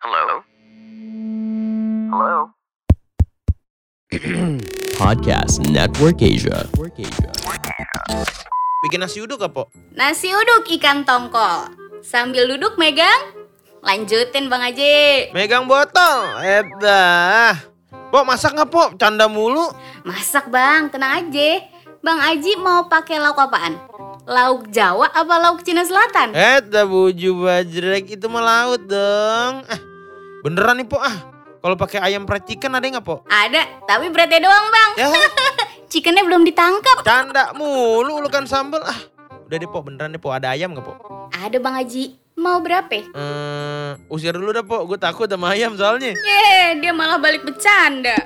Hello? Hello? Podcast Network Asia. Bikin nasi uduk apa? Nasi uduk ikan tongkol. Sambil duduk megang, lanjutin Bang Aji. Megang botol. Edah. Pok masak nggak pok? Canda mulu. Masak Bang, tenang aja. Bang Aji mau pakai lauk apaan? Lauk Jawa apa lauk Cina Selatan? Edah buju bajrek itu mah laut dong. Eh, beneran nih pok ah. Kalau pakai ayam fried chicken ada nggak pok? Ada, tapi beratnya doang Bang. Ya, Chickennya belum ditangkap. canda mulu ulukan sambel ah. Udah deh pok, beneran deh pok. Ada ayam nggak pok? Ada Bang Aji. Mau berapa? Hmm, usir dulu dah pok. Gue takut sama ayam soalnya. Ye, dia malah balik bercanda.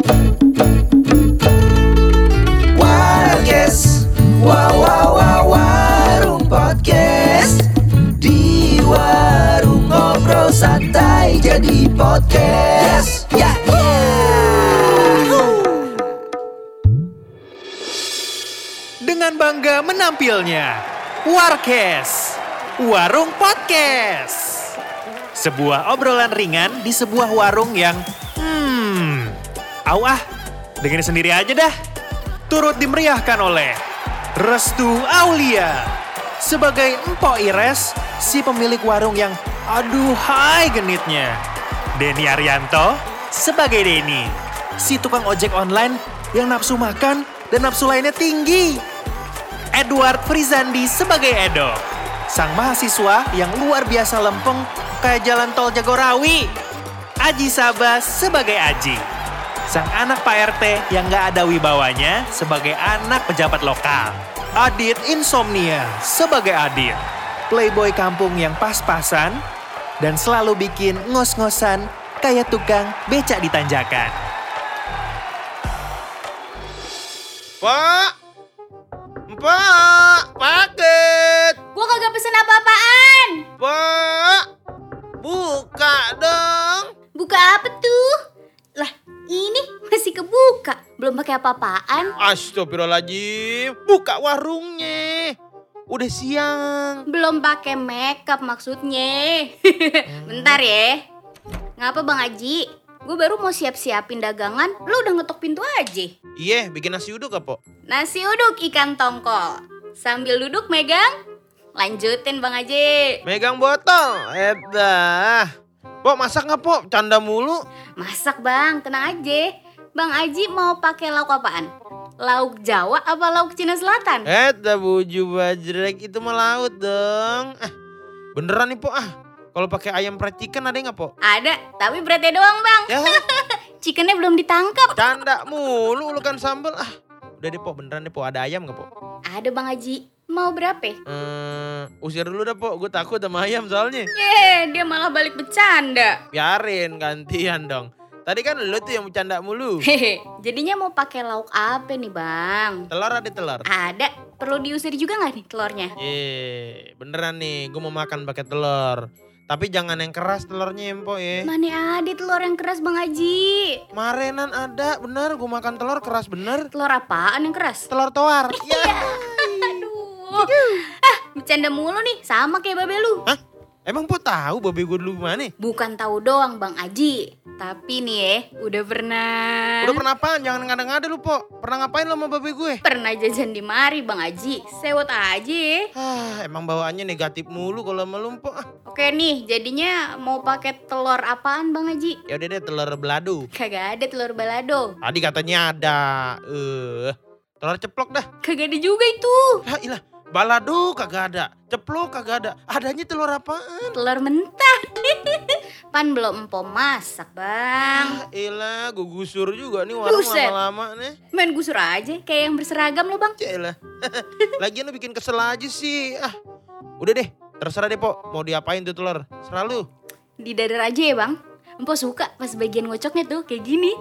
Warkes Wow wow wow santai jadi podcast. Ya ya. Dengan bangga menampilnya Warkes Warung Podcast. Sebuah obrolan ringan di sebuah warung yang Hmm Au ah Dengerin sendiri aja dah. Turut dimeriahkan oleh Restu Aulia. Sebagai Empok Ires, si pemilik warung yang aduhai genitnya. Denny Arianto sebagai Denny, si tukang ojek online yang nafsu makan dan nafsu lainnya tinggi. Edward Frizandi sebagai Edo, sang mahasiswa yang luar biasa lempeng kayak jalan tol Jagorawi. Aji Sabas sebagai Aji, sang anak Pak RT yang gak ada wibawanya sebagai anak pejabat lokal. Adit Insomnia sebagai Adit, playboy kampung yang pas-pasan dan selalu bikin ngos-ngosan kayak tukang becak di tanjakan. Pak! Pak! Paket! Gua kagak pesen apa-apaan. Pak! Buka dong! Buka apa tuh? Lah, ini masih kebuka. Belum pakai apa-apaan. Astagfirullahaladzim, buka warungnya. Udah siang. Belum pakai makeup maksudnya. Bentar ya. Ngapa Bang Aji? Gue baru mau siap-siapin dagangan, lu udah ngetok pintu aja. Iya, bikin nasi uduk apa? Nasi uduk ikan tongkol. Sambil duduk megang, lanjutin Bang Aji. Megang botol. Edah. Pok masak nggak pok? Canda mulu. Masak Bang, tenang aja. Bang Aji mau pakai lauk apaan? Lauk Jawa apa lauk Cina Selatan? Edah buju bajrek itu mah laut dong. Eh, beneran nih pok ah. Kalau pakai ayam fried chicken ada nggak pok? Ada, tapi beratnya doang Bang. Ya, Chickennya belum ditangkap. canda mulu ulukan sambel ah. Udah deh pok, beneran deh pok. Ada ayam nggak pok? Ada Bang Aji. Mau berapa? Hmm, usir dulu dah pok. Gue takut sama ayam soalnya. Ye, dia malah balik bercanda. Biarin gantian dong. Tadi kan lu tuh yang bercanda mulu. Hehe, jadinya mau pakai lauk apa nih bang? Telur ada telur. Ada, perlu diusir juga nggak nih telurnya? Eh, beneran nih, gue mau makan pakai telur. Tapi jangan yang keras telurnya ya, Empok ya. Mana ada telur yang keras bang Aji? Marenan ada, bener. Gue makan telur keras bener. Telur apaan yang keras? Telur tawar. ya. Aduh, ah bercanda mulu nih, sama kayak babe lu. Hah? Emang Pok tahu babe gue dulu gimana? Bukan tahu doang bang Aji, tapi nih ya, udah pernah. Udah pernah apaan? Jangan ngada-ngada lu, Pok. Pernah ngapain lo sama babe gue? Pernah jajan di mari bang Aji, sewot aja ya. Ah, emang bawaannya negatif mulu kalau sama lu. Ah, Oke nih, jadinya mau pakai telur apaan bang Aji? Ya udah deh, telur belado. Kagak ada telur balado. Tadi katanya ada. Eh, telur ceplok dah. Kagak ada juga itu. Ah, ilah. Balado kagak ada, ceplok kagak ada. Adanya telur apaan? Telur mentah. Pan belum empom masak, Bang. Ah, ilah, gue gusur juga nih warung lama-lama nih. Main gusur aja kayak yang berseragam lo, Bang. Cielah. Lagian lu bikin kesel aja sih. Ah, udah deh. Terserah deh, Pok. Mau diapain tuh telur? Serah lu. Di dadar aja ya, Bang. Empo suka pas bagian ngocoknya tuh kayak gini.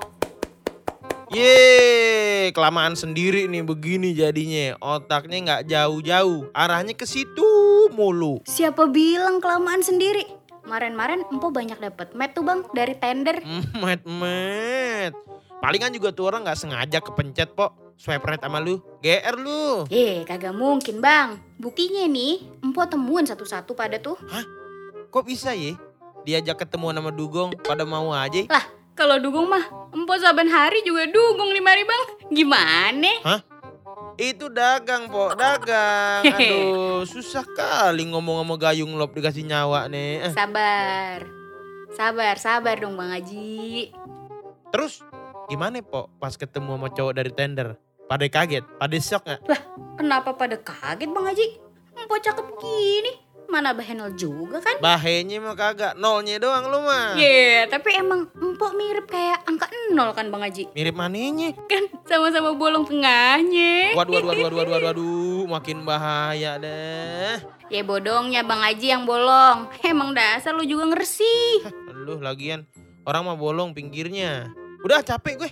Yeay, kelamaan sendiri nih begini jadinya. Otaknya nggak jauh-jauh. Arahnya ke situ mulu. Siapa bilang kelamaan sendiri? Kemarin-marin Empo banyak dapet met tuh, Bang, dari tender. Met, met. Palingan juga tuh orang nggak sengaja kepencet, Pok. Swipe right sama lu. GR lu. Eh, kagak mungkin, Bang. Buktinya nih, Empo temuin satu-satu pada tuh. Kok bisa ya? diajak ketemu sama Dugong pada mau aja. Kalau dugong mah, empok saban hari juga dugong nih mari bang. Gimana? Itu dagang, Po, dagang. Aduh, susah kali ngomong sama gayung lop dikasih nyawa nih. Eh, Sabar. Sabar, sabar dong Bang Haji. Terus gimana, Po, pas ketemu sama cowok dari tender? Pada kaget, pada shock nggak? Kenapa pada kaget Bang Haji? Empok cakep gini. Mana bahenol juga kan? Bahenya mah kagak, nolnya doang lu mah. Iya, tapi emang empok mirip kayak angka nol kan Bang Haji? Mirip maninya. Kan sama-sama bolong tengahnya. Waduh, waduh, waduh, waduh, waduh, waduh, waduh, makin bahaya deh. Ya bodongnya Bang Haji yang bolong. Emang dasar lu juga ngersi. Lu lagian orang mah bolong pinggirnya. Udah capek gue.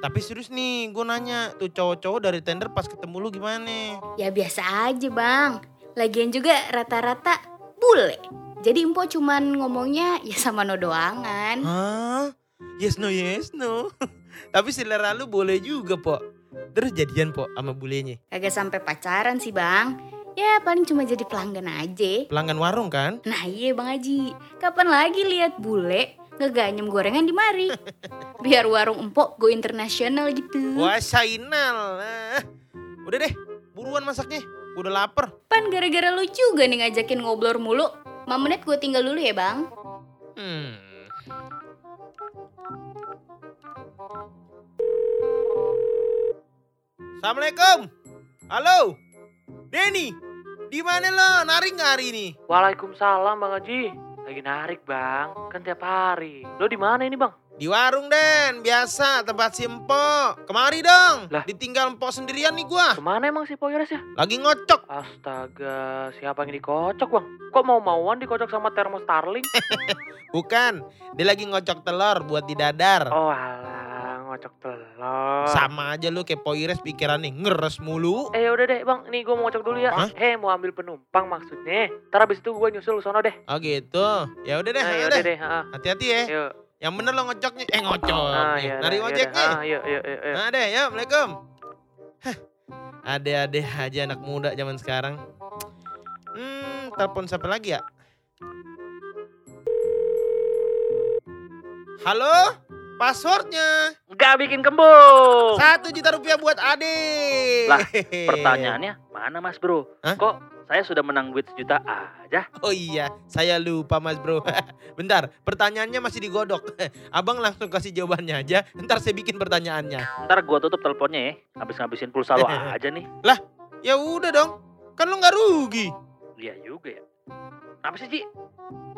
Tapi serius nih, gue nanya tuh cowok-cowok dari tender pas ketemu lu gimana? Ya biasa aja Bang. Lagian juga rata-rata bule. Jadi empok cuman ngomongnya ya sama no doangan. Hah? Yes no yes no. Tapi selera lu boleh juga, Po. Terus jadian, Po, sama bulenya. Kagak sampai pacaran sih Bang. Ya paling cuma jadi pelanggan aja. Pelanggan warung kan? Nah iya Bang Haji, kapan lagi lihat bule ngeganyem gorengan di mari? Biar warung empok go internasional gitu. Wah, Sainal. Ah, Udah deh, buruan masaknya. Gua Udah lapar. Pan gara-gara lu juga nih ngajakin ngobrol mulu. 5 menit gue tinggal dulu ya Bang. Hmm. Assalamualaikum. Halo. Denny. Di mana lo? Narik nggak hari ini? Waalaikumsalam Bang Haji. Lagi narik Bang, kan tiap hari. Lo di mana ini Bang? Di warung Den, biasa tempat si Empok. Kemari dong. Lah. Ditinggal Empok sendirian nih gua. Ke mana emang si Poyres ya? Lagi ngocok. Astaga, siapa yang dikocok Bang? Kok mau-mauan dikocok sama termo Starling? Bukan, dia lagi ngocok telur buat didadar. Oh alah, ngocok telur. Sama aja lu kayak Poires pikiran nih, ngeres mulu. Eh udah deh Bang, nih gue mau ngocok dulu ya. Hah? Eh mau ambil penumpang maksudnya. Ntar abis itu gue nyusul sono deh. Oh gitu. Ya udah deh, Nah, ya ya udah. deh. ha, ha. Hati-hati ya. Yuk. Yang bener lo ngocoknya. Eh ngocok. Ah, nih. ya, Nari udah, ya ojek udah. nih. Ah, yuk, yuk, yuk, yuk. Nah deh, ya Assalamualaikum. Hah, Ade-ade aja anak muda zaman sekarang. Hmm, telepon siapa lagi ya? Halo? Passwordnya Nggak bikin kembung. satu juta rupiah buat Ade. Lah, Pertanyaannya, mana Mas Bro? Hah? Kok saya sudah menang duit sejuta aja? Oh iya, saya lupa mas bro. Bentar, pertanyaannya masih digodok. Abang langsung kasih jawabannya aja, ntar saya bikin pertanyaannya. Ntar gue tutup teleponnya ya. Habis ngabisin pulsa lo aja nih. Ya udah dong, kan lo nggak rugi. Iya juga ya. Apa sih, Ci?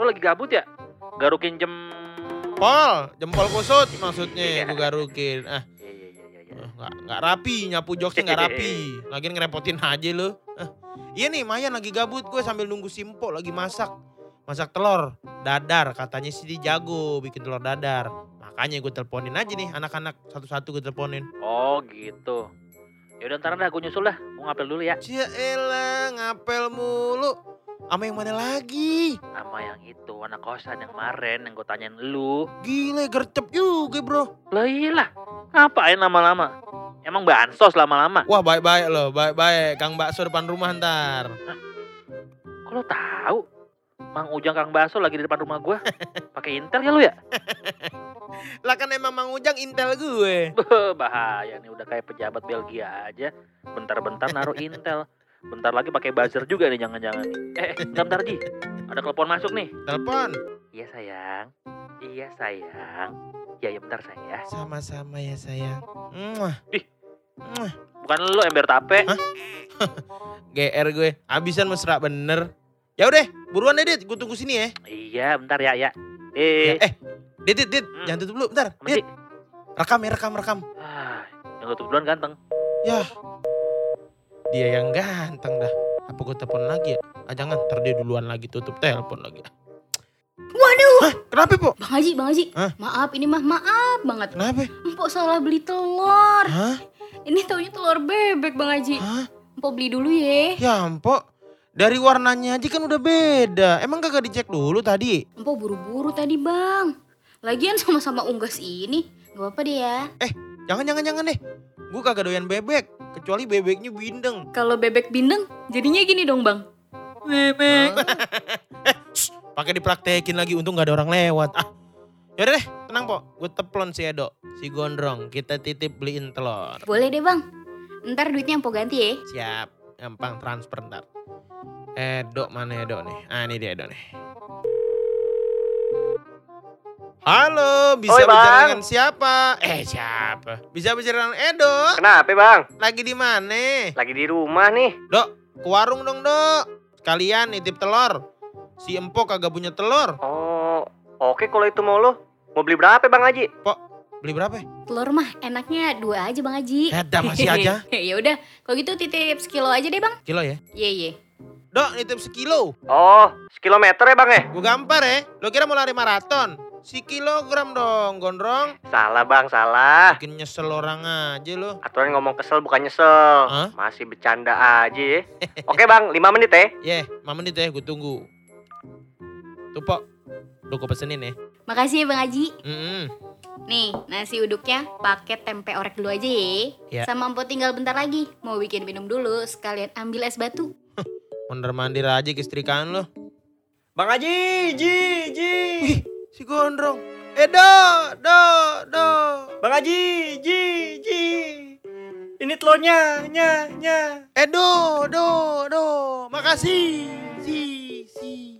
Lo lagi gabut ya? Garukin jam... Pol, jempol kusut maksudnya, Iya. gue garukin. Ah, Iya, iya, nggak nggak rapi, nyapu joknya nggak rapi. Lagian ngerepotin aja lo. Ah, iya nih, Mayan lagi gabut gue sambil nunggu Simpo lagi masak. Masak telur, dadar. Katanya sih dia jago bikin telur dadar. Makanya gue teleponin aja nih anak-anak satu-satu gue teleponin. Oh gitu. Yaudah ntar dah gue nyusul dah. Gue ngapel dulu ya. Cia elah, ngapel mulu. Ama yang mana lagi? Sama yang itu, anak kosan yang kemarin yang gue tanyain lu. Gila, gercep juga bro. Lah iyalah, ngapain lama-lama? Emang bansos lama-lama? Wah baik-baik loh, baik-baik. Kang bakso depan rumah ntar. Lo tahu? Mang Ujang Kang Baso lagi di depan rumah gue. Pakai intel ya lu ya? Lah kan emang Mang Ujang intel gue. Bahaya nih udah kayak pejabat Belgia aja. Bentar-bentar naruh intel. Bentar lagi pakai buzzer juga nih jangan-jangan. Eh, eh, bentar, Ji. Ada telepon masuk nih. Telepon. Iya sayang. Iya sayang. Ya ya bentar sayang ya. Sama-sama ya sayang. Mwah. Ih. Bukan lu ember tape. Hah? GR gue. Abisan mesra bener. Ya udah, buruan deh Dit. Gue tunggu sini ya. Iya bentar ya ya. Ya, Eh, eh, Dit, Dit, Dit. Hmm. Jangan tutup dulu, bentar. Dit, rekam ya, rekam, rekam. Ah, yang tutup duluan ganteng. Dia yang ganteng dah. Apa gue telepon lagi ya? Ah jangan, ntar dia duluan lagi tutup telepon lagi. Waduh, Hah, kenapa po? Bang Haji, Bang Haji. Hah? Maaf, ini mah maaf banget. Kenapa? Empok salah beli telur. Hah? Ini taunya telur bebek Bang Haji. Hah? Empok beli dulu ya. Ya ampok, dari warnanya aja kan udah beda. Emang kagak dicek dulu tadi? Empok buru-buru tadi Bang. Lagian sama-sama unggas ini. Gak apa-apa deh ya. Jangan, jangan, jangan deh. Gue kagak doyan bebek. Kecuali bebeknya bindeng. Kalau bebek bindeng, jadinya gini dong Bang. Bebek. Pakai dipraktekin lagi untung gak ada orang lewat. Ah. Yaudah deh, tenang po. Gue teplon si Edo, si Gondrong. Kita titip beliin telur. Boleh deh bang. Ntar duitnya Empo ganti ya. Siap, gampang transfer ntar. Edo mana Edo nih? Ah ini dia Edo nih. Halo, bisa Oi, bicara Bang. dengan siapa? Eh siapa? Bisa bicara dengan Edo? Kenapa bang? Lagi di mana? Lagi di rumah nih. Dok, ke warung dong dok. Sekalian nitip telur. Si Empo kagak punya telur. Oh, oke kalau itu mau lo. Mau beli berapa bang Haji? Beli berapa? Telur mah enaknya dua aja bang Haji. Edah masih aja. ya udah, kalau gitu titip sekilo aja deh bang. Kilo ya? Iya iya. Dok, nitip sekilo. Oh, sekilometer ya bang ya? Gue gampar ya. Lo kira mau lari maraton? Si kilogram dong, gondrong. Salah bang, salah. Bikin nyesel orang aja lo. Aturan ngomong kesel bukan nyesel. Hah? Masih bercanda aja ya. Oke bang, 5 menit ya. Yeh, mama menit ya, gue tunggu. Tuh, Pok. Udah gue pesenin ya. Makasih ya bang Haji. Mm-mm. Nih, nasi uduknya pakai tempe orek dulu aja ya. Ya. Sama Empo tinggal bentar lagi. Mau bikin minum dulu, sekalian ambil es batu. Mondar mandir aja ke istrikan lo. Bang Haji, Ji, Ji. Si gondrong. Eh, do, do, do. Bang Haji, Ji, Ji. Ini telurnya, nya, nya. Eh, do, do, do. Makasih. Si, si.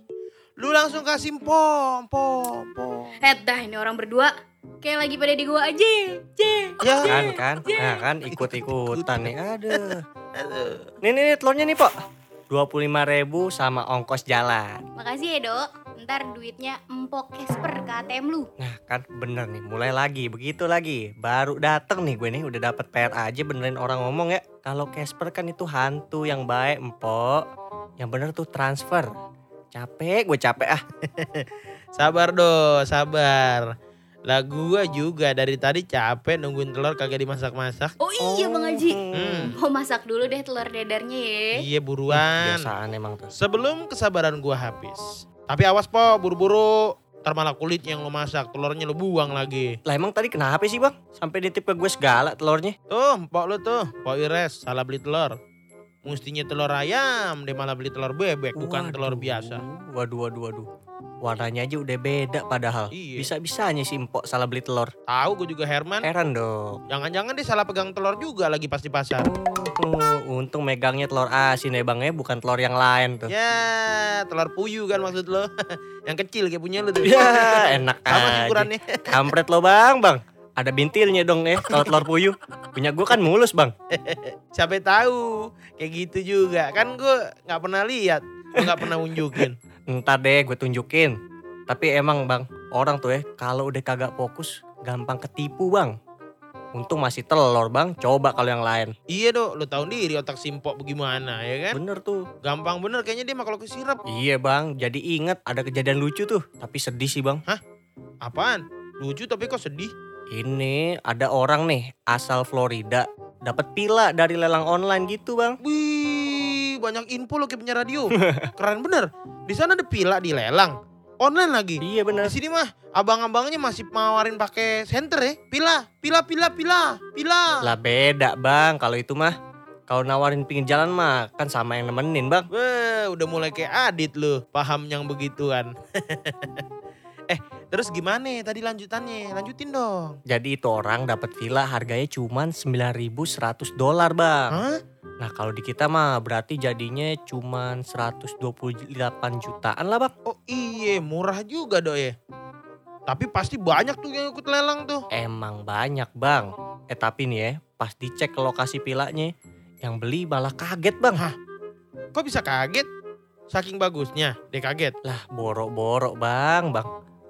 Lu langsung kasih pom, pom, pom. Eh dah ini orang berdua. Kayak lagi pada di gua aja. Cie. Ya. Kan, kan, nah kan ikut-ikutan nih. Aduh. Aduh. Nih, nih, nih telurnya nih, Pok. 25 ribu sama ongkos jalan. Makasih ya dok. Ntar duitnya empok Casper ke ATM lu. Nah kan bener nih, mulai lagi, begitu lagi. Baru dateng nih gue nih, udah dapet PR aja benerin orang ngomong ya. Kalau Casper kan itu hantu yang baik, empok. Yang bener tuh transfer. Capek, gue capek ah. Sabar do, sabar. Lah gua juga dari tadi capek nungguin telur kagak dimasak-masak. Oh iya bang Haji. Hmm. Mau masak dulu deh telur dadarnya ya. Iya buruan. Biasaan emang tuh. Sebelum kesabaran gua habis. Tapi awas po, buru-buru. Ntar malah kulitnya yang lo masak, telurnya lo buang lagi. Lah emang tadi kenapa sih bang? Sampai nitip ke gue segala telurnya. Tuh, pok lo tuh, pok Ires, salah beli telur. Mestinya telur ayam, dia malah beli telur bebek, bukan telur Waduh, biasa. Waduh, waduh, waduh. Warnanya aja udah beda padahal. Iya. Bisa-bisanya si empok salah beli telur. Tahu gue juga Herman. Heran dong. Jangan-jangan dia salah pegang telur juga lagi pas di pasar. Oh, untung megangnya telur asin ya bang ya, bukan telur yang lain tuh. Ya, telur puyuh kan maksud lo. yang kecil kayak punya lo tuh. Ya, enak Sama ukurannya. Kampret lo bang, bang. Ada bintilnya dong ya, kalau telur puyuh. Punya gue kan mulus bang. Siapa tahu kayak gitu juga. Kan gue nggak pernah lihat, gue nggak pernah unjukin. Ntar deh gue tunjukin. Tapi emang bang, orang tuh ya kalau udah kagak fokus gampang ketipu bang. Untung masih telur bang, coba kalau yang lain. Iya dok, lo tahu diri otak simpok bagaimana ya kan? Bener tuh. Gampang bener kayaknya dia mah kalau kesirap. Iya bang, jadi inget ada kejadian lucu tuh. Tapi sedih sih bang. Apaan? Lucu tapi kok sedih? Ini ada orang nih asal Florida. Dapat pila dari lelang online gitu bang. Wih, banyak info lo kayak punya radio. Keren bener. Di sana ada pila di lelang. Online lagi. Iya bener. Di sini mah abang-abangnya masih mawarin pakai senter ya. Pila, pila, pila, pila, pila. Lah beda bang, kalau itu mah. Kalau nawarin pinggir jalan mah kan sama yang nemenin bang. Wah, udah mulai kayak Adit lu, paham yang begituan. terus gimana tadi lanjutannya? Lanjutin dong. Jadi itu orang dapat villa harganya cuman 9.100 dolar bang. Hah? Nah kalau di kita mah berarti jadinya cuman 128 jutaan lah bang. Oh iya, murah juga dok ya. Tapi pasti banyak tuh yang ikut lelang tuh. Emang banyak bang. Eh tapi nih ya pas dicek ke lokasi villanya yang beli malah kaget bang. Kok bisa kaget? Saking bagusnya, dia kaget. Lah borok-borok bang bang.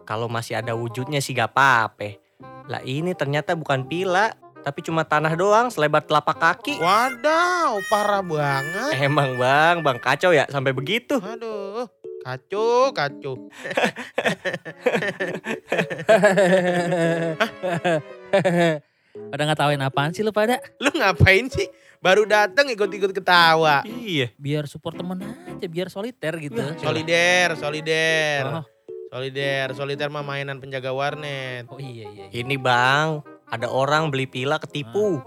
Kalau masih ada wujudnya sih gak apa-apa. Lah ini ternyata bukan villa tapi cuma tanah doang selebar telapak kaki. Wadaw, parah banget. Emang bang, bang kacau ya sampai begitu. Aduh, kacau, kacau. pada ngetawain apaan sih lu pada? Lu ngapain sih? Baru datang ikut-ikut ketawa. Iya. Biar support temen aja, biar soliter gitu. Solider, solider. Oh, Solider, solider mah mainan penjaga warnet. oh iya iya. iya. Ini bang, ada orang beli pila ketipu.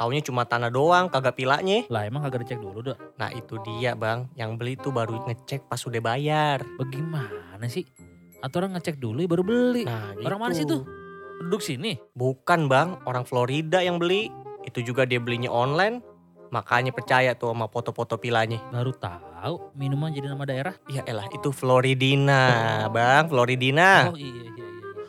Taunya cuma tanah doang, kagak pilanya. Lah emang kagak dicek dulu dok. Nah itu dia bang, yang beli tuh baru ngecek pas udah bayar. Bagaimana sih? Atau orang ngecek dulu ya baru beli. Nah Orang mana sih gitu. tuh? Duduk sini. Bukan bang, orang Florida yang beli. Itu juga dia belinya online. Makanya percaya tuh sama foto-foto pilanya. Baru tahu minuman jadi nama daerah. Ya elah itu Floridina bang, Floridina. Oh iya iya iya.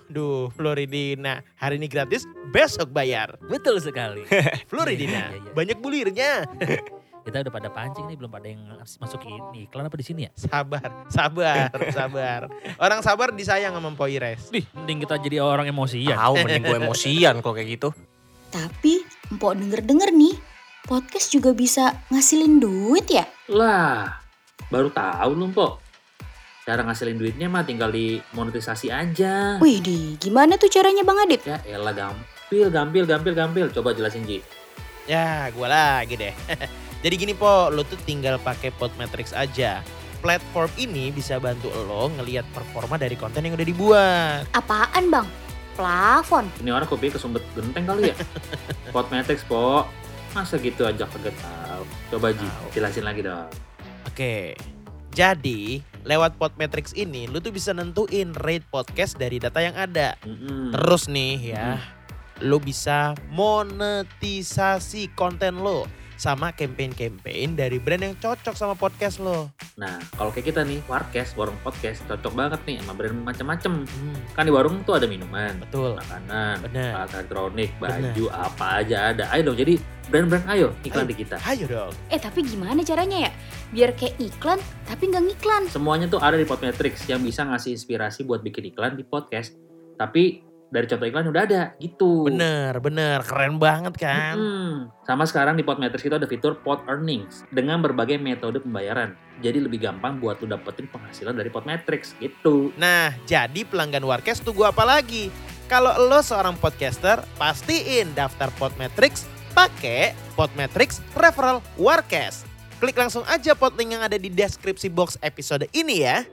Duh, Floridina. Hari ini gratis, besok bayar. Betul sekali. Floridina, Iya, iya, iya. banyak bulirnya. Kita udah pada pancing nih belum pada yang masukin iklan apa di sini ya? Sabar, sabar, sabar. Orang sabar disayang sama Poires. Dih, mending kita jadi orang emosian. Tahu mending gue emosian kalau kayak gitu. Tapi empok denger-denger nih, podcast juga bisa ngasilin duit ya? Lah, baru tahu lu, Pok. Cara ngasilin duitnya mah tinggal di monetisasi aja. Wih di, gimana tuh caranya Bang Adit? Ya elah gampil, gampil, gampil, gampil. Coba jelasin, Ji. Ya, gua lagi deh. Jadi gini po, lo tuh tinggal pakai Podmetrics aja. Platform ini bisa bantu lo ngelihat performa dari konten yang udah dibuat. Apaan Bang? Plafon. Ini orang kopi kesumbet genteng kali ya? Podmetrics, Pok. Masa gitu aja kagak tahu. Coba, Ji, jelasin lagi dong. Oke. Jadi, lewat Podmetrics ini lo tuh bisa nentuin rate podcast dari data yang ada. Mm-mm. Terus nih ya, lo bisa monetisasi konten lo sama campaign-campaign dari brand yang cocok sama podcast lo. Nah, kalau kayak kita nih, Warkes, warung podcast, cocok banget nih sama brand macam-macam. Hmm, Kan di warung tuh ada minuman, betul. makanan, Bener. alat elektronik, baju, apa aja ada. Ayo dong, jadi brand-brand ayo iklan di kita. Ayo dong. Eh tapi gimana caranya ya? Biar kayak iklan tapi nggak ngiklan. Semuanya tuh ada di Podmetrics yang bisa ngasih inspirasi buat bikin iklan di podcast. Tapi dari contoh iklan udah ada gitu. Bener, bener. Keren banget kan? Mm-mm. Sama sekarang di Podmetrics itu ada fitur Pod Earnings dengan berbagai metode pembayaran. Jadi lebih gampang buat lu dapetin penghasilan dari Podmetrics gitu. Nah, jadi pelanggan Warkes tunggu apa lagi? Kalau lo seorang podcaster, pastiin daftar Podmetrics pakai Podmetrics Referral Warkes. Klik langsung aja pot link yang ada di deskripsi box episode ini ya.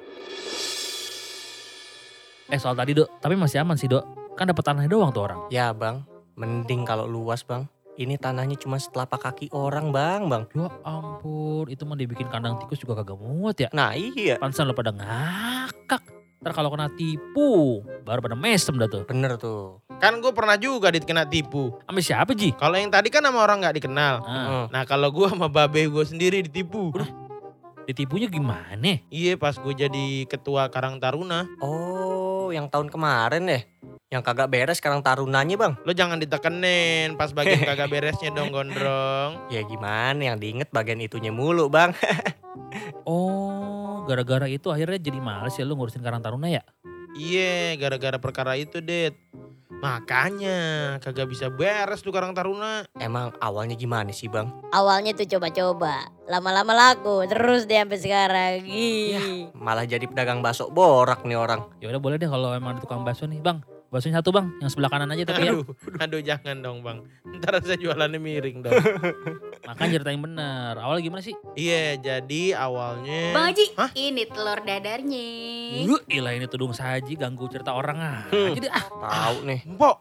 Eh soal tadi dok, tapi masih aman sih dok. Kan dapat tanahnya doang tuh orang. Ya bang, mending kalau luas bang. Ini tanahnya cuma setelapak kaki orang bang bang. Ya ampun, itu mah dibikin kandang tikus juga kagak muat ya. Nah iya, Pansan lo pada ngakak. Ntar kalau kena tipu, baru pada mesem dah tuh. bener tuh. Kan gue pernah juga dikena tipu. Sama siapa Ji? Kalau yang tadi kan sama orang nggak dikenal. Ah. Nah kalau gue sama babe gue sendiri ditipu. ditipunya gimana? Iya pas gue jadi ketua Karang Taruna. Oh, yang tahun kemarin deh. Yang kagak beres sekarang tarunanya bang. Lo jangan ditekenin pas bagian kagak beresnya dong gondrong. Ya gimana yang diinget bagian itunya mulu bang. Oh, gara-gara itu akhirnya jadi males ya lu ngurusin Karang Taruna ya? Iya gara-gara perkara itu Det. Makanya kagak bisa beres tuh Karang Taruna. Emang awalnya gimana sih bang? Awalnya tuh coba-coba, lama-lama laku, terus deh sampai sekarang. Ih. Malah jadi pedagang bakso borak nih orang. Ya udah boleh deh kalau emang ada tukang bakso nih, Bang. Baksonya satu, Bang. Yang sebelah kanan aja tapi ya. Aduh, aduh jangan dong bang. Ntar saya jualannya miring dong. Makanya cerita yang bener. Awalnya gimana sih? iya jadi awalnya. Bang Haji, Hah? ini telur dadarnya. Yuh, ilah ini tudung saji ganggu cerita orang aja Hmm. deh ah. Tahu nih. Mpok,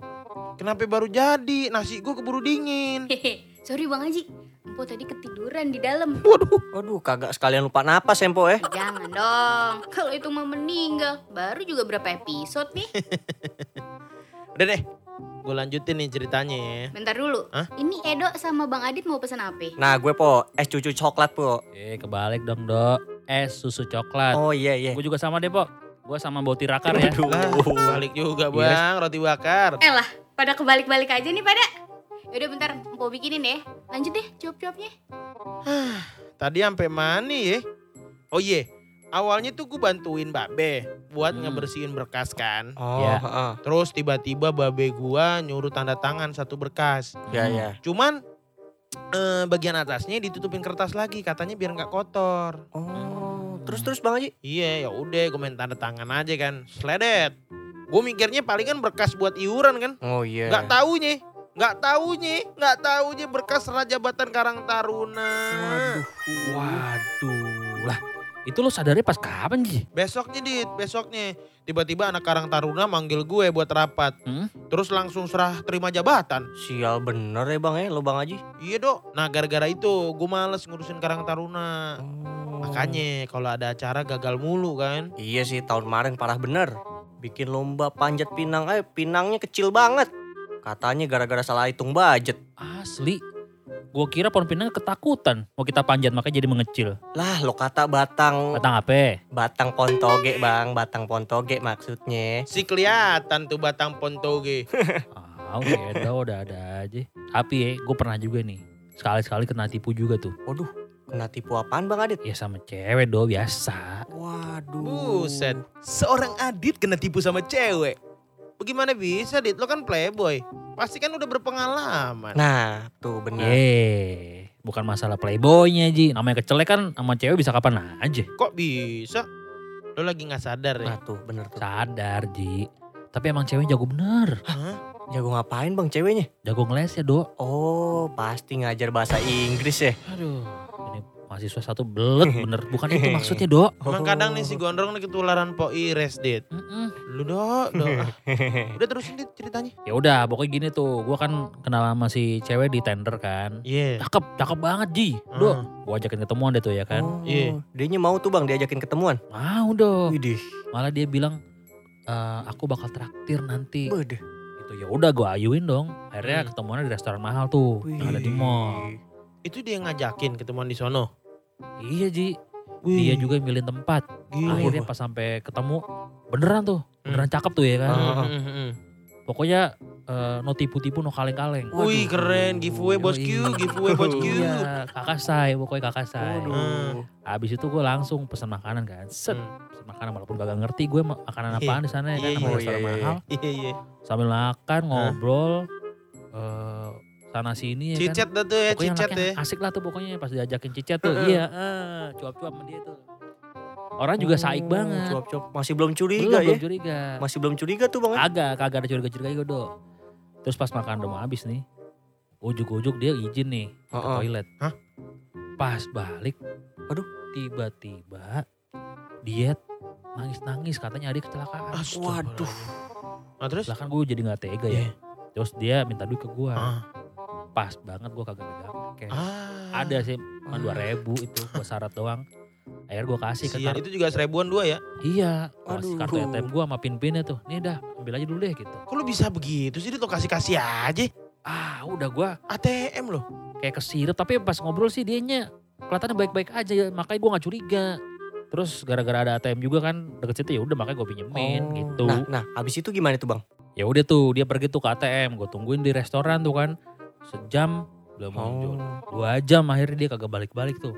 kenapa baru jadi? Nasi gue keburu dingin. Hehe, sorry Bang Haji. Empo tadi ketiduran di dalam. Waduh kagak sekalian lupa napas Empo eh. Jangan dong. Kalau itu mau meninggal, baru juga berapa episode nih? Udah deh, gue lanjutin nih ceritanya ya. Bentar dulu. Hah? Ini Edo sama Bang Adit mau pesan apa? Nah gue po, es cucu coklat po. Eh, kebalik dong, Dok. Es susu coklat. Oh iya iya. Gue juga sama deh, Pok. Gue sama bau tirakar ya. Aduh. Balik juga Iya. bang, roti bakar. Eh lah, pada kebalik-balik aja nih pada. Yaudah bentar, Empo bikinin ya. Lanjut deh, cuap-cuapnya. Tadi sampai mana ya? Oh iya, awalnya tuh gue bantuin Babe buat Hmm. ngebersihin berkas kan. Oh Ya. heeh. Terus tiba-tiba Babe gua nyuruh tanda tangan satu berkas. Ya ya. Cuman eh, bagian atasnya ditutupin kertas lagi katanya biar nggak kotor. Oh terus terus bang Haji. Iya ya udah gue main tanda tangan aja kan. Sledet. Gue mikirnya palingan berkas buat iuran kan. Oh iya. Nggak taunya. Nggak taunya. Nggak taunya berkas Rajabatan Karang Taruna. Waduh. Waduh. Itu lo sadarnya pas kapan Ji? Besoknya dit, besoknya. Tiba-tiba anak Karang Taruna manggil gue buat rapat. Hmm? Terus langsung serah terima jabatan. Sial bener ya bang ya lo bang Haji. Iya dok. Nah gara-gara itu gue males ngurusin Karang Taruna. Oh. Makanya kalau ada acara gagal mulu kan. Iya sih tahun kemarin parah bener. Bikin lomba panjat pinang, eh pinangnya kecil banget. Katanya gara-gara salah hitung budget. Asli. Gua kira pohon pinang ketakutan mau kita panjat makanya jadi mengecil. Lah lo kata batang Batang apa? batang pontoge bang, batang pontoge maksudnya. Si kelihatan tuh batang pontoge. Ah, udah ada, udah ada aja. Tapi ya, gue pernah juga nih. Sekali-sekali kena tipu juga tuh. Waduh, kena tipu apaan bang Adit? Ya sama cewek do biasa. Waduh. Buset. Seorang Adit kena tipu sama cewek. Bagaimana bisa Dit? Lo kan playboy. Pasti kan udah berpengalaman. Nah, tuh bener. Yeay, bukan masalah playboynya Ji. Namanya kecelek kan sama cewek bisa kapan aja. Kok bisa? Lo lagi gak sadar ya? Nah tuh bener tuh. Sadar Ji. Tapi emang cewek jago bener. Jago ngapain bang ceweknya? Jago ngeles ya do. Oh pasti ngajar bahasa Inggris ya. Aduh, ini mahasiswa satu belet bener. Bukan itu maksudnya do. Emang kadang nih si gondrong nih ketularan po ires Dit. Mm-mm. Lu dok, dok. Ah, Udah terusin Dit ceritanya. Ya udah, pokoknya gini tuh. Gua kan kenal sama si cewek di tender kan. Iya. Cakep, cakep banget Ji. Do, Ah. gua ajakin ketemuan deh tuh ya kan. Oh, Iya. Dianya mau tuh bang diajakin ketemuan. Mau dong. Widih. Malah dia bilang "Eh, aku bakal traktir nanti. Beuh. Gitu ya udah gua ayuin dong. Akhirnya Hmm. ketemuannya di restoran mahal tuh. yang ada di mall. Itu dia yang ngajakin ketemuan di sono. Iya Ji. Dia juga yang milih tempat. Gila. Akhirnya pas sampai ketemu beneran tuh. Beneran cakep tuh ya kan. Hmm, hmm, hmm. Pokoknya eh, no tipu-tipu no kaleng-kaleng. Wih keren giveaway bosku, Yoi. giveaway bosku. Iya, kakak say, pokoknya kakak say. Hmm. Habis itu gue langsung pesan makanan kan. Set, Hmm. pesan makanan walaupun gak ngerti gue ma- makanan apaan di sana ya kan. Iya, Sama iya, restoran iya, iya. mahal. Iya iya. Sambil makan, ngobrol. eh sana sini ya kan. Cicet dah tuh ya, Pokoknya cicet ya. asik lah tuh pokoknya pas diajakin cicet tuh. Iya, eh, cuap-cuap sama dia tuh. Orang juga saik Oh, banget. Cuap-cuap masih belum Belum, curiga ya. belum curiga. Masih belum curiga tuh bang. ya? Kagak, kagak ada curiga-curiga gitu, Do. Terus pas makan udah mau habis nih. Ujuk-ujuk dia izin nih ke Heeh. toilet. Hah? Pas balik, Aduh. tiba-tiba dia nangis-nangis katanya adik kecelakaan. Waduh. Nah terus? Lah kan gue jadi gak tega ya. Iya. Terus dia minta duit ke gue. Ah. Pas banget gue kagak pegang cash. Ah. Ada sih, cuma dua ribu itu gue syarat doang. Akhirnya gue kasih ke kartu. itu juga seribuan dua ya? Iya, kasih Aduh. kartu ATM gue sama pin-pinnya tuh. Nih dah, ambil aja dulu deh gitu. Kok lu bisa begitu sih? Lo kasih-kasih aja. Ah udah gue ATM loh. kayak kesirep tapi pas ngobrol sih dianya kelihatannya baik-baik aja makanya gue nggak curiga terus gara-gara ada ATM juga kan deket situ ya udah makanya gue pinjemin Oh. gitu Nah, nah habis itu gimana tuh bang? ya udah tuh dia pergi tuh ke ATM gue tungguin di restoran tuh kan sejam belum muncul Oh. dua jam akhirnya dia kagak balik-balik tuh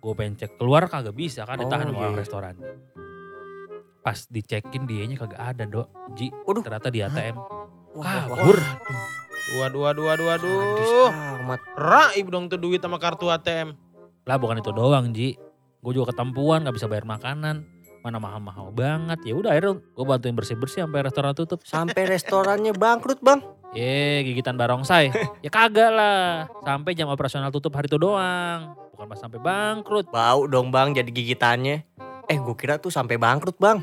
gue pengen cek keluar kagak bisa kan ditahan Oh, sama orang iya. restoran pas dicekin dianya kagak ada dok Ji Waduh. ternyata di ATM Wah, kabur Waduh, waduh, waduh, waduh. Sadis amat. Raib dong tuh duit sama kartu ATM. Lah bukan itu doang Ji. Gue juga ketempuan gak bisa bayar makanan. Mana mahal-mahal banget. Ya udah akhirnya gue bantuin bersih-bersih sampai restoran tutup. Sampai restorannya bangkrut bang. Ye gigitan barongsai. ya kagak lah. Sampai jam operasional tutup hari itu doang. Bukan pas sampai bangkrut. Bau dong bang jadi gigitannya. Eh gue kira tuh sampai bangkrut bang.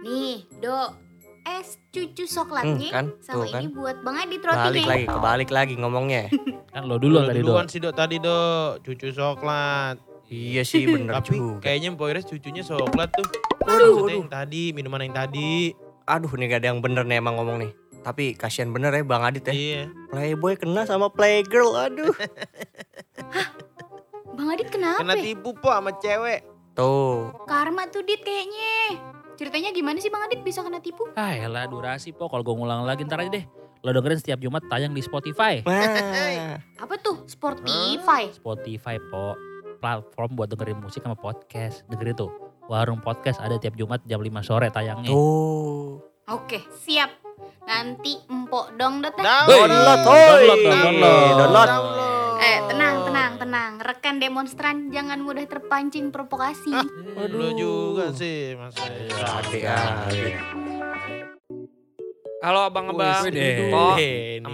Nih, Dok. Es cucu Hmm, coklatnya kan, sama tuh kan. ini buat Bang Adit Balik rotinya. lagi, kebalik lagi ngomongnya. Kan lo dulu tadi duluan dong. sih dok tadi dok. Cucu coklat. iya sih bener Tapi juga. kayaknya Mpok Ires cucunya coklat tuh. Maksudnya waduh. yang tadi, minuman yang tadi. Aduh nih gak ada yang bener nih emang ngomong nih. Tapi kasihan bener ya Bang Adit ya. Iya. Playboy kena sama playgirl, aduh. Bang Adit kenapa? Kena tipu po sama cewek. Tuh. Karma tuh Dit kayaknya. Ceritanya gimana sih Bang Adit bisa kena tipu? Ah elah durasi po. Kalau gue ngulang lagi ntar aja deh. Lo dengerin setiap Jumat tayang di Spotify. Wah. Apa tuh? Sportify. Spotify po. Platform buat dengerin musik sama podcast. Dengerin tuh. Warung podcast ada tiap Jumat jam 5 sore tayangnya. Tuh. Oke, siap. Nanti empok dong dot Download, Download, oi. download, Download. Eh, tenang, tenang, tenang. Rekan demonstran jangan mudah terpancing provokasi. Lo juga sih mas. Hati hati. Halo abang-abang. Kok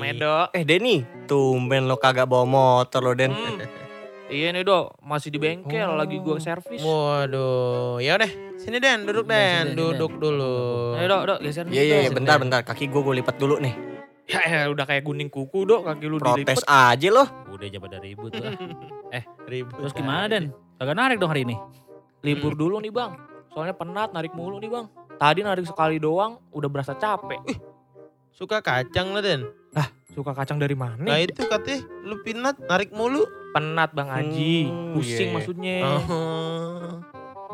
Edo. Eh Denny, tumben lo kagak bawa motor lo Den. Hmm. Iya nih dok, masih di bengkel Oh. lagi gua servis. Waduh, ya udah. Sini Den, duduk Den, sini, duduk dulu. Ayo dok, dok geser Iya iya iya, bentar bentar kaki gue gue lipat dulu nih. Ya, ya udah kayak gunting kuku dok, kaki lu Protes dilipet. aja loh. Udah coba dari ribut lah. Ribut. Terus gimana Den? Kagak narik dong hari ini? Libur dulu nih bang, soalnya penat narik mulu nih bang. Tadi narik sekali doang, udah berasa capek. Ih, Suka kacang lah Den. Suka kacang dari mana? Nah itu katanya lu pinat narik mulu. Penat bang Haji, Hmm, pusing iya. maksudnya. Oh.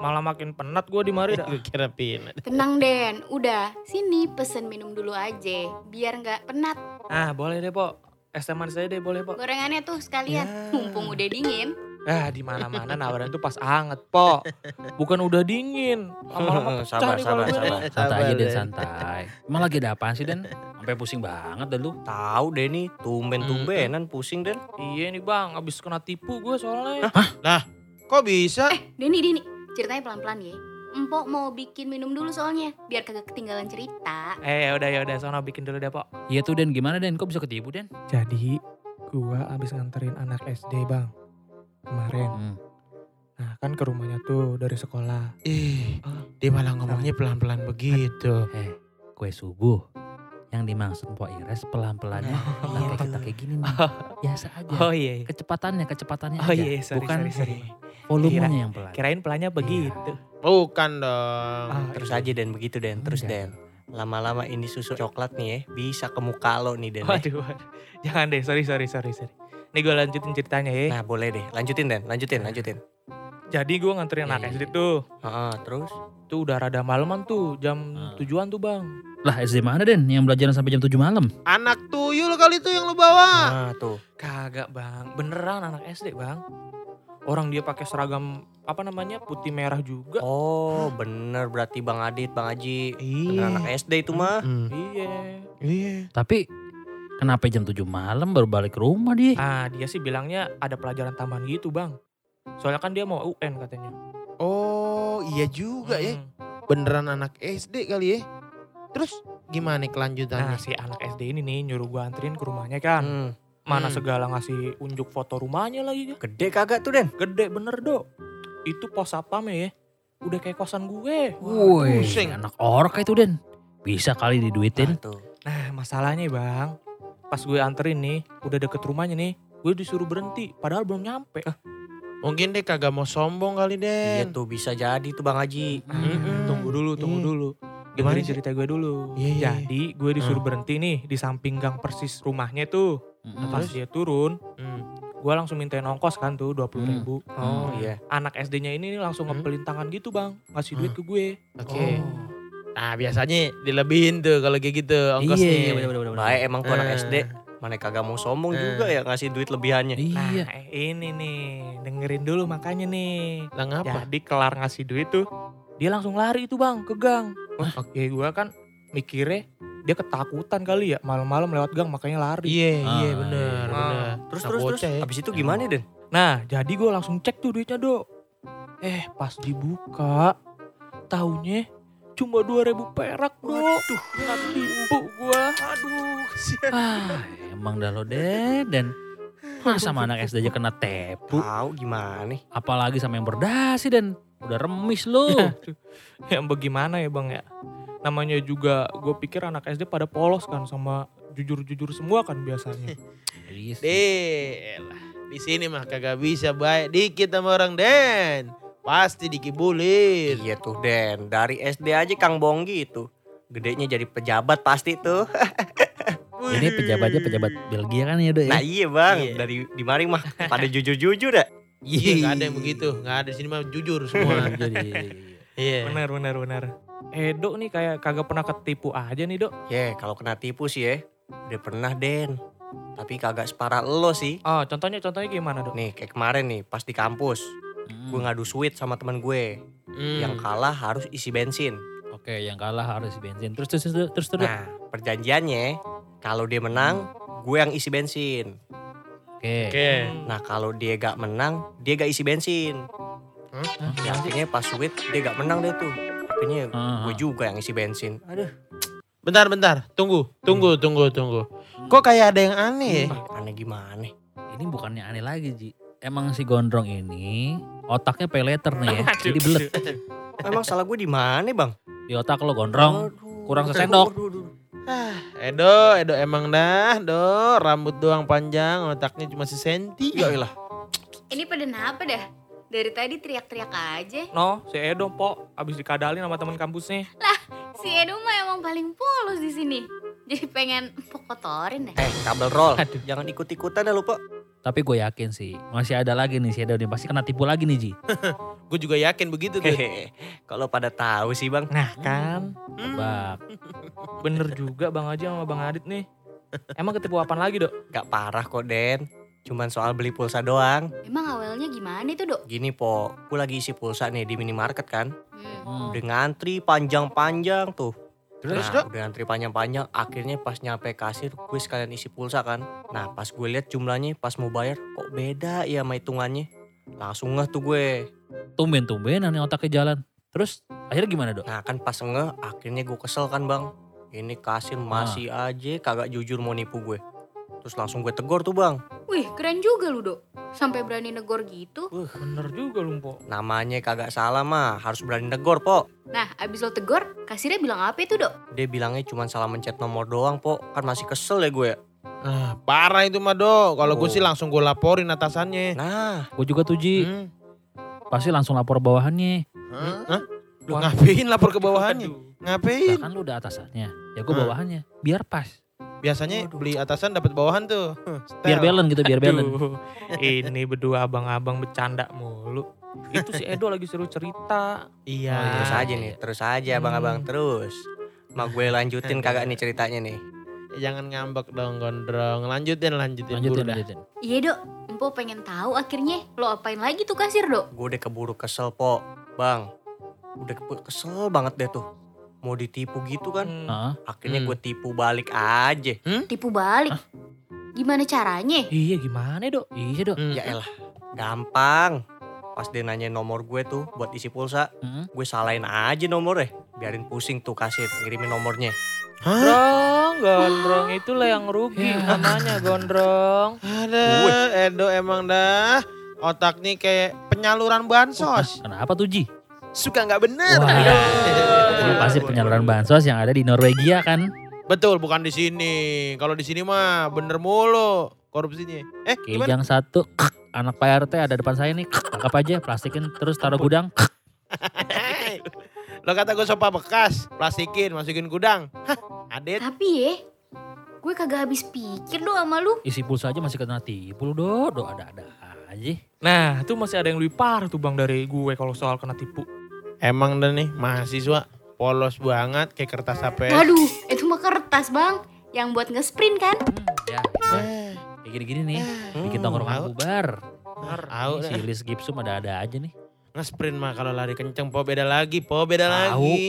Malah makin penat gua di mari dah. Gue kira pinat. Tenang Den, udah. Sini pesen minum dulu aja. Biar nggak penat. Ah boleh deh po, es teh manis aja deh boleh po. Gorengannya tuh sekalian. Ya. Mumpung udah dingin. Ah di mana mana nawaran tuh pas anget po, bukan udah dingin. Lama-lama pecah Sabar, nih kalau sabar, gue. sabar. Santai aja Den, santai. Emang lagi ada apaan sih Den? Sampai pusing banget dah lu. Tahu deh nih, tumben-tumbenan pusing Den. Iya nih bang, abis kena tipu gue soalnya. Kok bisa? Eh, Deni, Deni. Ceritanya pelan-pelan ya. Empok mau bikin minum dulu soalnya. Biar kagak ketinggalan cerita. Eh udah ya udah, sono bikin dulu deh po. Iya tuh Den, gimana Den? Kok bisa ketipu Den? Jadi gua abis nganterin anak SD bang kemarin. Hmm. Nah kan ke rumahnya tuh dari sekolah. Ih, dia malah ngomongnya pelan-pelan begitu. Eh, kue subuh. Yang dimaksud Mpok Ires pelan-pelannya nggak kayak kita kayak gini nih. Biasa aja. iya, iya. Kecepatannya, kecepatannya Oh aja. iya, sorry, Bukan sorry, sorry. volumenya yang pelan. Kirain pelannya begitu. Bukan dong. Ah, Terus aja Den begitu Den, terus Enggak. Den. Lama-lama ini susu coklat nih ya, bisa ke muka lo nih Den. ya. Waduh, waduh. Jangan deh, sorry, sorry, sorry, sorry. Nih gue lanjutin ceritanya ya. Nah boleh deh, lanjutin Den, lanjutin, lanjutin. Jadi gue nganterin Iya, anak iya, SD tuh. Heeh, terus? Tuh udah rada maleman tuh, jam tujuan tuh bang. Lah SD mana Den? Yang belajaran sampai jam 7 malam? Anak tuyul kali itu yang lu bawa. Nah tuh, Kagak bang, beneran anak SD bang. Orang dia pakai seragam apa namanya putih merah juga. oh bener berarti Bang Adit, Bang Aji. Bener Iya. anak SD itu mah. Hmm. Iya. Iya. Tapi kenapa jam 7 malam baru balik ke rumah dia? Ah dia sih bilangnya ada pelajaran tambahan gitu bang. Soalnya kan dia mau UN katanya. Oh, iya juga ya. Hmm. Beneran anak SD kali ya. Terus gimana nih Nah kelanjutannya? si anak SD ini nih nyuruh gua anterin ke rumahnya kan. Hmm, Mana Hmm. segala ngasih unjuk foto rumahnya lagi. Gede kagak tuh Den? Gede bener dok. Itu pos satpamnya ya. Udah kayak kosan gue. Woi, pusing. anak orka itu Den. Bisa kali diduitin. Nah, tuh. Nah masalahnya bang. Pas gue anterin nih. Udah deket rumahnya nih. Gue disuruh berhenti. Padahal belum nyampe. Mungkin dia kagak mau sombong kali Iya Den. tuh bisa jadi tuh Bang Haji. Mm-mm. Tunggu dulu, tunggu Iya. dulu. Gimana Dengerin cerita gue dulu. Iya, iya, Jadi gue disuruh berhenti nih di samping gang persis rumahnya tuh. Mm-mm. Pas dia turun, Hmm. gue langsung mintain ongkos kan tuh 20 ribu. Oh iya. Anak SD-nya ini nih langsung Hmm. ngepelin tangan gitu bang. Ngasih duit ke gue. Oke. Oh. Nah biasanya dilebihin tuh kalau kayak gitu ongkosnya. Iya, bener-bener. Baik emang tuh anak Eh. SD. Mana kagak mau sombong Eh. juga ya ngasih duit lebihannya. Nah Iya. ini nih, dengerin dulu makanya nih. Lah ngapa? Jadi kelar ngasih duit tuh, dia langsung lari itu bang ke gang. Oke gue kan mikirnya dia ketakutan kali ya malam-malam lewat gang makanya lari. Iya, Ah, iya bener, iya. bener. Terus Nah, terus terus. bocah ya. Abis itu gimana Den? Nah jadi gue langsung cek tuh duitnya dok. Eh pas dibuka, taunya cuma 2000 perak dok. Tuh, tipu gue. Aduh, sial. Ah, emang dah lo Den. Dan masa sama anak SD aja kena tepu. Tahu gimana? Apalagi sama yang berdasi Dan. Udah remis lo. Yang bagaimana ya bang ya? Namanya juga gue pikir anak SD pada polos kan sama jujur-jujur semua kan biasanya. Iya sih. Deh, lah. di sini mah kagak bisa baik dikit sama orang Den. Pasti dikibulin. Iya tuh Den, dari SD aja Kang Bonggi itu. Gedenya jadi pejabat pasti tuh. Ini pejabatnya pejabat Belgia kan ya, Dok ya? Nah iya bang, Iya. dari di mari mah pada jujur-jujur dah. Iya, nggak ada yang begitu. Nggak ada di sini mah jujur semua. Jadi, iya, iya. Iya. Benar benar benar. Eh dok nih kayak kagak pernah ketipu aja nih dok. Ya kalau kena tipu sih ya, udah pernah Den. Tapi kagak separah lo sih. Oh contohnya contohnya gimana dok? Nih kayak kemarin nih pas di kampus, Hmm. gue ngadu sweet sama teman gue. Hmm. Yang kalah harus isi bensin. Oke, yang kalah harus bensin. Terus terus terus terus terus. Nah perjanjiannya, kalau dia menang, gue yang isi bensin. Oke. Oke. Nah kalau dia gak menang, dia gak isi bensin. Hah? Ya, akhirnya pas sweet dia gak menang deh tuh. Akhirnya Ah, gue juga yang isi bensin. Aduh, Bentar, bentar. Tunggu, tunggu, tunggu, tunggu. Kok kayak ada yang aneh ya? aneh gimana? Ini bukannya aneh lagi, Ji. Emang si gondrong ini otaknya pay letter nih ya. Jadi belet. Emang salah gue di mana bang? Di otak lo gondrong. Aduh. kurang sesendok. Aduh, aduh, aduh. Edo, Edo emang dah, do rambut doang panjang, otaknya cuma sesenti. Ya ilah. Ini pada kenapa dah? Dari tadi teriak-teriak aja. No, si Edo po, abis dikadalin sama teman kampusnya. Si Edo mah emang paling polos di sini. Jadi pengen empuk kotorin deh. Eh kabel roll. Aduh. Jangan ikut-ikutan dah lupa. Tapi gue yakin sih masih ada lagi nih si Edo nih pasti kena tipu lagi nih Ji. Gue juga yakin begitu tuh. Hehehe. Kalau pada tahu sih bang. Nah kan, Tebak. bener juga Bang Haji sama Bang Adit nih. Emang ketipu apaan lagi dok? Gak parah kok Den. Cuman soal beli pulsa doang. Emang awalnya gimana itu dok? Gini po, gue lagi isi pulsa nih di minimarket kan. Hmm. Hmm. Udah ngantri panjang-panjang tuh. Terus, nah, udah ngantri panjang-panjang. Akhirnya pas nyampe kasir, gue sekalian isi pulsa kan. Nah pas gue lihat jumlahnya, pas mau bayar, kok beda ya sama hitungannya. Langsung ngeh tuh gue. Tumben-tumbenan nih otaknya jalan. Terus akhirnya gimana dok? Nah kan pas ngeh, akhirnya gue kesel kan bang. Ini kasir masih aja kagak jujur mau nipu gue. Terus langsung gue tegor tuh bang. Wih keren juga lu dok. Sampai berani negor gitu. Bener juga lu po. Namanya kagak salah mah, harus berani negor po. Nah abis lo tegor, kasirnya bilang apa itu dok? Dia bilangnya cuma salah mencet nomor doang po. Kan masih kesel ya gue. Ah, parah itu mah do. Kalau gue Oh. sih langsung gue laporin atasannya. Nah, Gue juga tuh Ji. Hmm. Pasti langsung lapor bawahannya. Hah? Lu ngapain lapor ke bawahannya? Aduh. Ngapain? kan lu udah atasannya. Ya gue Hmm. bawahannya. Biar pas. Biasanya beli atasan dapat bawahan tuh. Biar balance gitu biar balance. Aduh, ini berdua abang-abang bercanda mulu. Itu si Edo lagi seru cerita. Iya. Oh, terus aja nih, terus aja abang-abang terus. Mau gue lanjutin kagak nih ceritanya nih. Jangan ngambek dong gondrong. Lanjutin, lanjutin. Lanjutin, Buru dah. lanjutin. Iya dok, Empo pengen tahu akhirnya lo apain lagi tuh kasir dok? Gue udah keburu kesel po, bang. Udah keburu kesel banget deh tuh. Mau ditipu gitu kan. Hmm. Heeh. Akhirnya Hmm. gue tipu balik aja. Tipu balik. Gimana caranya? Iya gimana dok? Iya dok. Hmm. Ya elah, gampang. Pas dia nanya nomor gue tuh buat isi pulsa, Hmm. gue salahin aja nomornya. Biarin pusing tuh kasir ngirimin nomornya. Hah? Gondrong, gondrong itulah yang rugi Ya. namanya gondrong. Ada, Edo emang dah. Otaknya kayak penyaluran bansos. Kenapa tuh Ji? Suka nggak bener. Wah. Ini pasti penyaluran bansos yang ada di Norwegia kan. Betul, bukan di sini. Kalau di sini mah bener mulu korupsinya. Eh, gimana? Kijang satu, anak Pak RT ada depan saya nih, tangkap aja, plastikin terus taruh gudang. Lo kata gue sopa bekas, plastikin, masukin gudang. Hah, Adit. Tapi ya, gue kagak habis pikir do sama lu. Isi pulsa aja masih kena tipu lu do, do ada-ada aja. Nah itu masih ada yang lebih parah tuh bang dari gue kalau soal kena tipu. Emang dah nih mahasiswa polos banget kayak kertas HP. Waduh, itu mah kertas bang. Yang buat nge-sprint kan? Hmm, ya, Eh, kayak gini-gini nih, bikin tahu. tongkrongan bubar. Tahu. Si Lis Gipsum ada-ada aja nih. Nge-sprint mah kalau lari kenceng po beda lagi, po beda Tahu. lagi.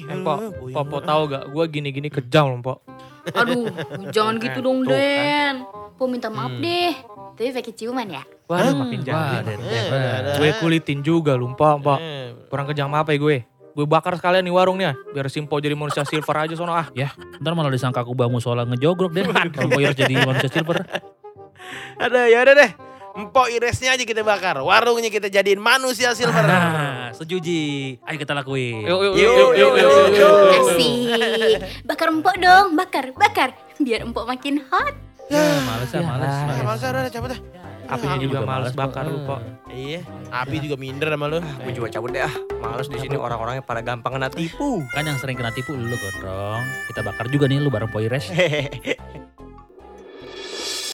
Eh, po, Eh, puyeng po, po tahu gak? Gue gini-gini kejam loh po. Aduh, jangan gitu dong Tuh kan. Den. Po minta maaf Hmm. deh. Tapi pakai ciuman ya. Waduh Hmm. makin Wah, jadi. Den, Eh. Gue kulitin juga lu po, po. Eh, Kurang kejam apa ya gue? Gue bakar sekalian nih warungnya. Biar Simpo jadi manusia silver aja sono ah. Ntar malah disangka aku bangun musola ngejogrok deh. Kalau Boyer jadi manusia silver. Ada ya udah deh. Empok iresnya aja kita bakar, warungnya kita jadiin manusia silver. Nah, setuju. Ayo kita lakuin. Yuk, yuk, Yuk, yuk, yuk, yuk, yuk, yuk, yuk, yuk. Asik. Bakar empok dong, bakar, bakar. Biar empok makin hot. Ya, males ya, males. Ah, males. males udah, cabut dah. Apinya Aku juga males bakar lu po. Iya, api juga minder sama lu. Gue juga cabut deh ah. Males di sini orang-orangnya pada gampang kena tipu. Kan yang sering kena tipu lu gondrong. Kita bakar juga nih lu bareng Poires. Hehehe.